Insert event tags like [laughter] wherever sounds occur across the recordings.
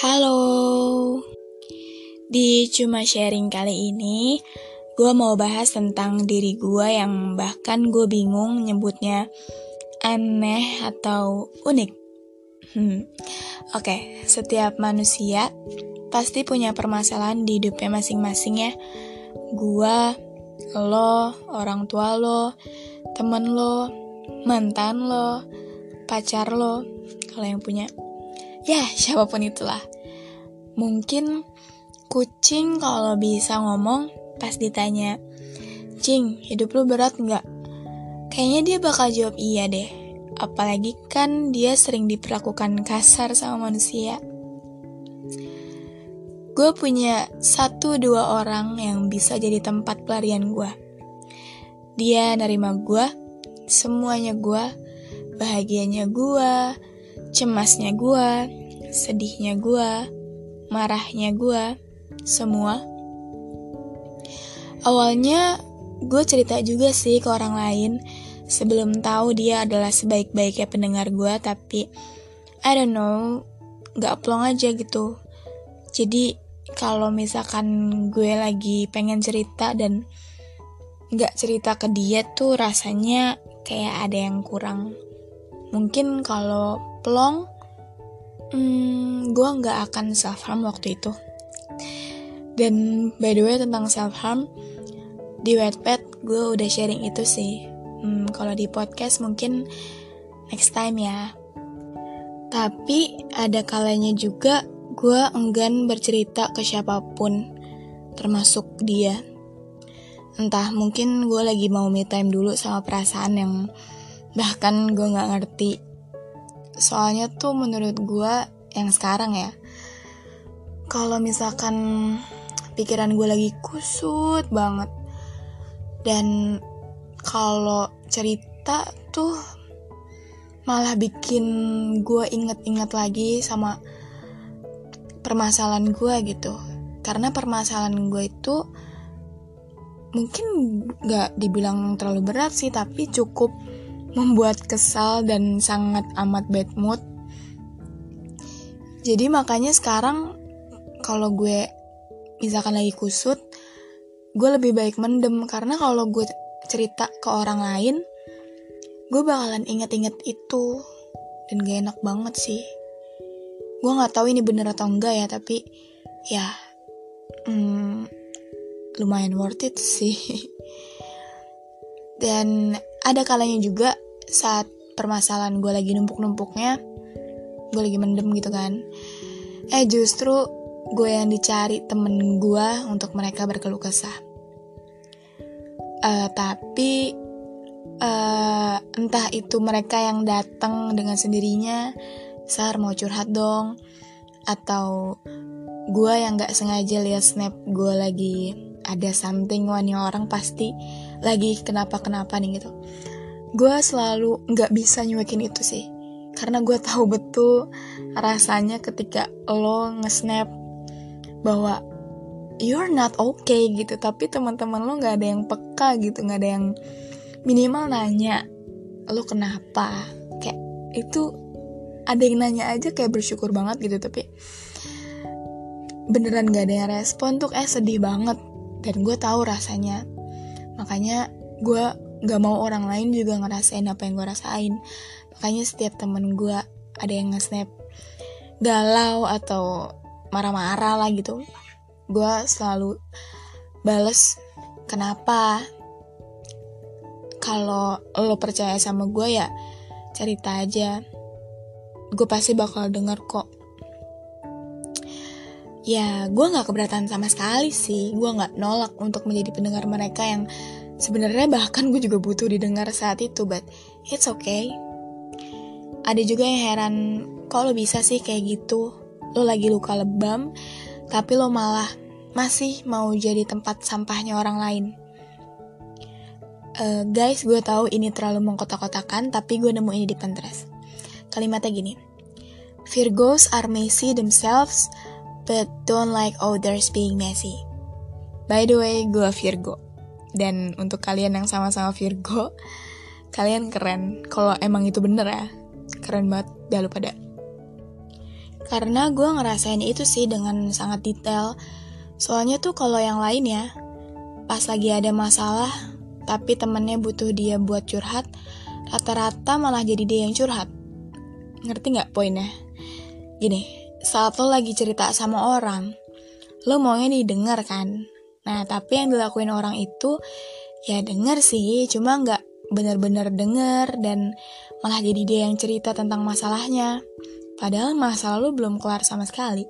Halo, di cuma sharing kali ini, gue mau bahas tentang diri gue yang bahkan gue bingung nyebutnya aneh atau unik. Hmm. Oke, setiap manusia pasti punya permasalahan di hidupnya masing-masing ya. Gua, lo, orang tua lo, temen lo, mantan lo, pacar lo, kalau yang punya. Ya, siapa pun itulah. Mungkin kucing kalau bisa ngomong pas ditanya, Cing, hidup lu berat nggak? Kayaknya dia bakal jawab iya deh. Apalagi kan dia sering diperlakukan kasar sama manusia. Gue punya satu dua orang yang bisa jadi tempat pelarian gue. Dia nerima gue, semuanya gue, bahagianya gue, cemasnya gue, sedihnya gue, marahnya gue, semua. Awalnya gue cerita juga sih ke orang lain sebelum tahu dia adalah sebaik-baiknya pendengar gue, tapi I don't know, gak plong aja gitu. Jadi kalau misalkan gue lagi pengen cerita dan gak cerita ke dia tuh rasanya kayak ada yang kurang. Mungkin kalau plong, hmm, gue nggak akan self harm waktu itu. Dan by the way tentang self harm di Wattpad gue udah sharing itu sih. Hmm, kalau di podcast mungkin next time ya. Tapi ada kalanya juga gue enggan bercerita ke siapa pun, termasuk dia. Entah mungkin gue lagi mau me time dulu sama perasaan yang bahkan gue nggak ngerti. Soalnya tuh menurut gue yang sekarang ya, kalau misalkan pikiran gue lagi kusut banget dan kalau cerita tuh malah bikin gue inget-inget lagi sama permasalahan gue gitu. Karena permasalahan gue itu mungkin gak dibilang terlalu berat sih tapi cukup membuat kesal dan sangat amat bad mood. Jadi makanya sekarang kalau gue misalkan lagi kusut gue lebih baik mendem. Karena kalau gue cerita ke orang lain gue bakalan inget-inget itu. Dan gak enak banget sih. Gue nggak tahu ini bener atau enggak ya tapi ya hmm, lumayan worth it sih. [laughs] Dan ada kalanya juga saat permasalahan gue lagi numpuk-numpuknya gue lagi mendem gitu kan. Eh justru gue yang dicari temen gue untuk mereka berkeluh kesah. Uh, tapi uh, entah itu mereka yang datang dengan sendirinya Sar mau curhat dong atau gue yang gak sengaja lihat snap gue lagi ada something wah nih orang pasti lagi kenapa kenapa nih gitu. Gue selalu nggak bisa nyuekin itu sih. Karena gue tahu betul rasanya ketika lo nge-snap bahwa you're not okay gitu tapi teman-teman lo nggak ada yang peka gitu nggak ada yang minimal nanya lo kenapa? Kayak itu ada yang nanya aja kayak bersyukur banget gitu tapi beneran gak ada yang respon tuh eh sedih banget. Dan gue tahu rasanya makanya gue gak mau orang lain juga ngerasain apa yang gue rasain. Makanya setiap temen gue ada yang nge-snap galau atau marah-marah lah gitu gue selalu bales kenapa? Kalau lo percaya sama gue ya cerita aja. Gue pasti bakal denger kok ya gue nggak keberatan sama sekali sih. Gue nggak nolak untuk menjadi pendengar mereka yang sebenarnya bahkan gue juga butuh didengar saat itu but it's okay. Ada juga yang heran kok lo bisa sih kayak gitu? Lo lagi luka lebam tapi lo malah masih mau jadi tempat sampahnya orang lain. Uh, guys gue tahu ini terlalu mengkotak-kotakan tapi gue nemu ini di Pinterest. Kalimatnya gini Virgos are messy themselves but don't like others being messy. By the way, gue Virgo. Dan untuk kalian yang sama-sama Virgo, [laughs] kalian keren. Kalau emang itu bener ya, keren banget. Dah lu pada. Karena gue ngerasain itu sih dengan sangat detail. Soalnya tuh kalau yang lain ya, pas lagi ada masalah, tapi temennya butuh dia buat curhat, rata-rata malah jadi dia yang curhat. Ngerti nggak poinnya? Gini, saat lo lagi cerita sama orang, lo maunya didengar kan? Nah, tapi yang dilakuin orang itu ya denger sih, cuma nggak bener-bener denger dan malah jadi dia yang cerita tentang masalahnya. Padahal masalah lo belum kelar sama sekali.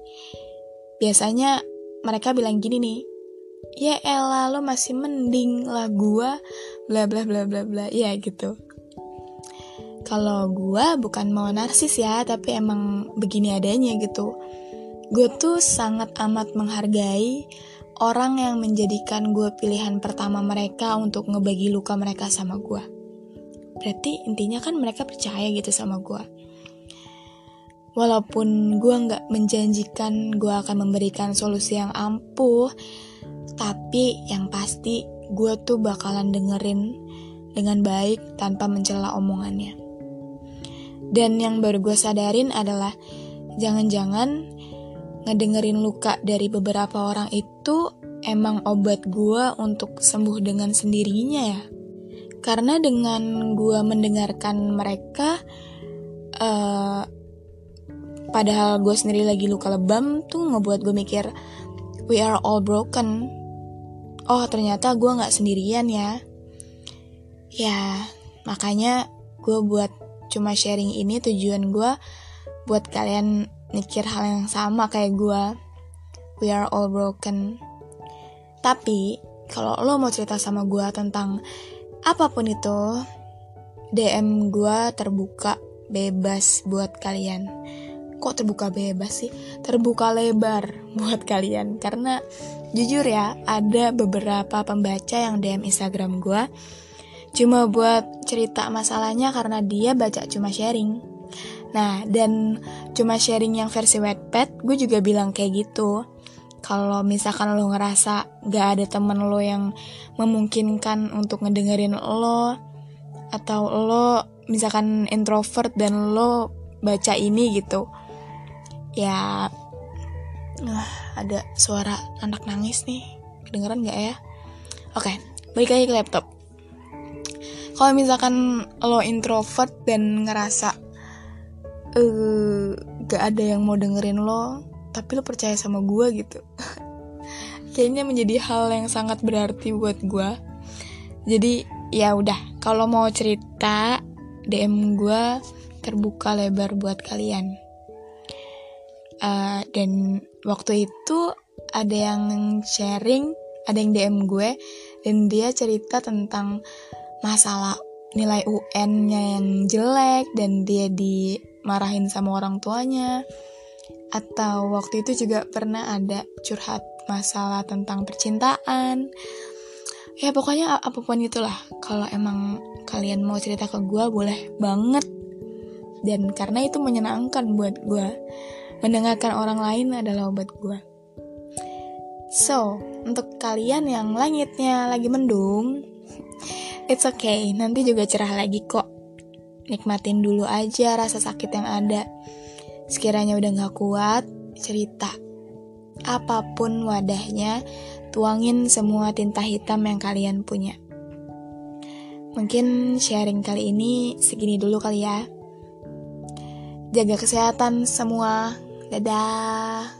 Biasanya mereka bilang gini nih, ya elah lo masih mending lah gua, bla bla bla bla bla, ya gitu. Kalau gue bukan mau narsis ya, tapi emang begini adanya gitu. Gue tuh sangat amat menghargai orang yang menjadikan gue pilihan pertama mereka untuk ngebagi luka mereka sama gue. Berarti intinya kan mereka percaya gitu sama gue. Walaupun gue nggak menjanjikan gue akan memberikan solusi yang ampuh, tapi yang pasti gue tuh bakalan dengerin dengan baik tanpa mencela omongannya. Dan yang baru gue sadarin adalah jangan-jangan ngedengerin luka dari beberapa orang itu emang obat gue untuk sembuh dengan sendirinya ya. Karena dengan gue mendengarkan mereka, uh, padahal gue sendiri lagi luka lebam tuh ngebuat gue mikir, we are all broken. Oh ternyata gue gak sendirian ya. Ya makanya gue buat cuma sharing ini tujuan gue buat kalian mikir hal yang sama kayak gue. We are all broken. Tapi kalau lo mau cerita sama gue tentang apa pun itu, DM gue terbuka bebas buat kalian. Kok terbuka bebas sih? Terbuka lebar [laughs] buat kalian. Karena jujur ya, ada beberapa pembaca yang DM Instagram gue cuma buat cerita masalahnya karena dia baca cuma sharing. Nah, dan cuma sharing yang versi Wattpad, gue juga bilang kayak gitu. Kalau misalkan lo ngerasa gak ada temen lo yang memungkinkan untuk ngedengerin lo, atau lo misalkan introvert dan lo baca ini gitu, ya uh, ada suara anak nangis nih, kedengeran gak ya? Oke, balik lagi ke laptop kalau misalkan lo introvert dan ngerasa uh, gak ada yang mau dengerin lo tapi lo percaya sama gue gitu. [laughs] Kayaknya menjadi hal yang sangat berarti buat gue jadi ya udah kalau mau cerita DM gue terbuka lebar buat kalian. Uh, dan waktu itu ada yang sharing ada yang DM gue dan dia cerita tentang masalah nilai UN-nya yang jelek dan dia dimarahin sama orang tuanya. Atau waktu itu juga pernah ada curhat masalah tentang percintaan. Ya pokoknya apa pun itulah. Kalau emang kalian mau cerita ke gue boleh banget. Dan karena itu menyenangkan buat gue. Mendengarkan orang lain adalah obat gue. So, untuk kalian yang langitnya lagi mendung, It's okay, nanti juga cerah lagi kok. Nikmatin dulu aja rasa sakit yang ada. Sekiranya udah gak kuat, cerita. Apa pun wadahnya, tuangin semua tinta hitam yang kalian punya. Mungkin sharing kali ini segini dulu kali ya. Jaga kesehatan semua. Dadah.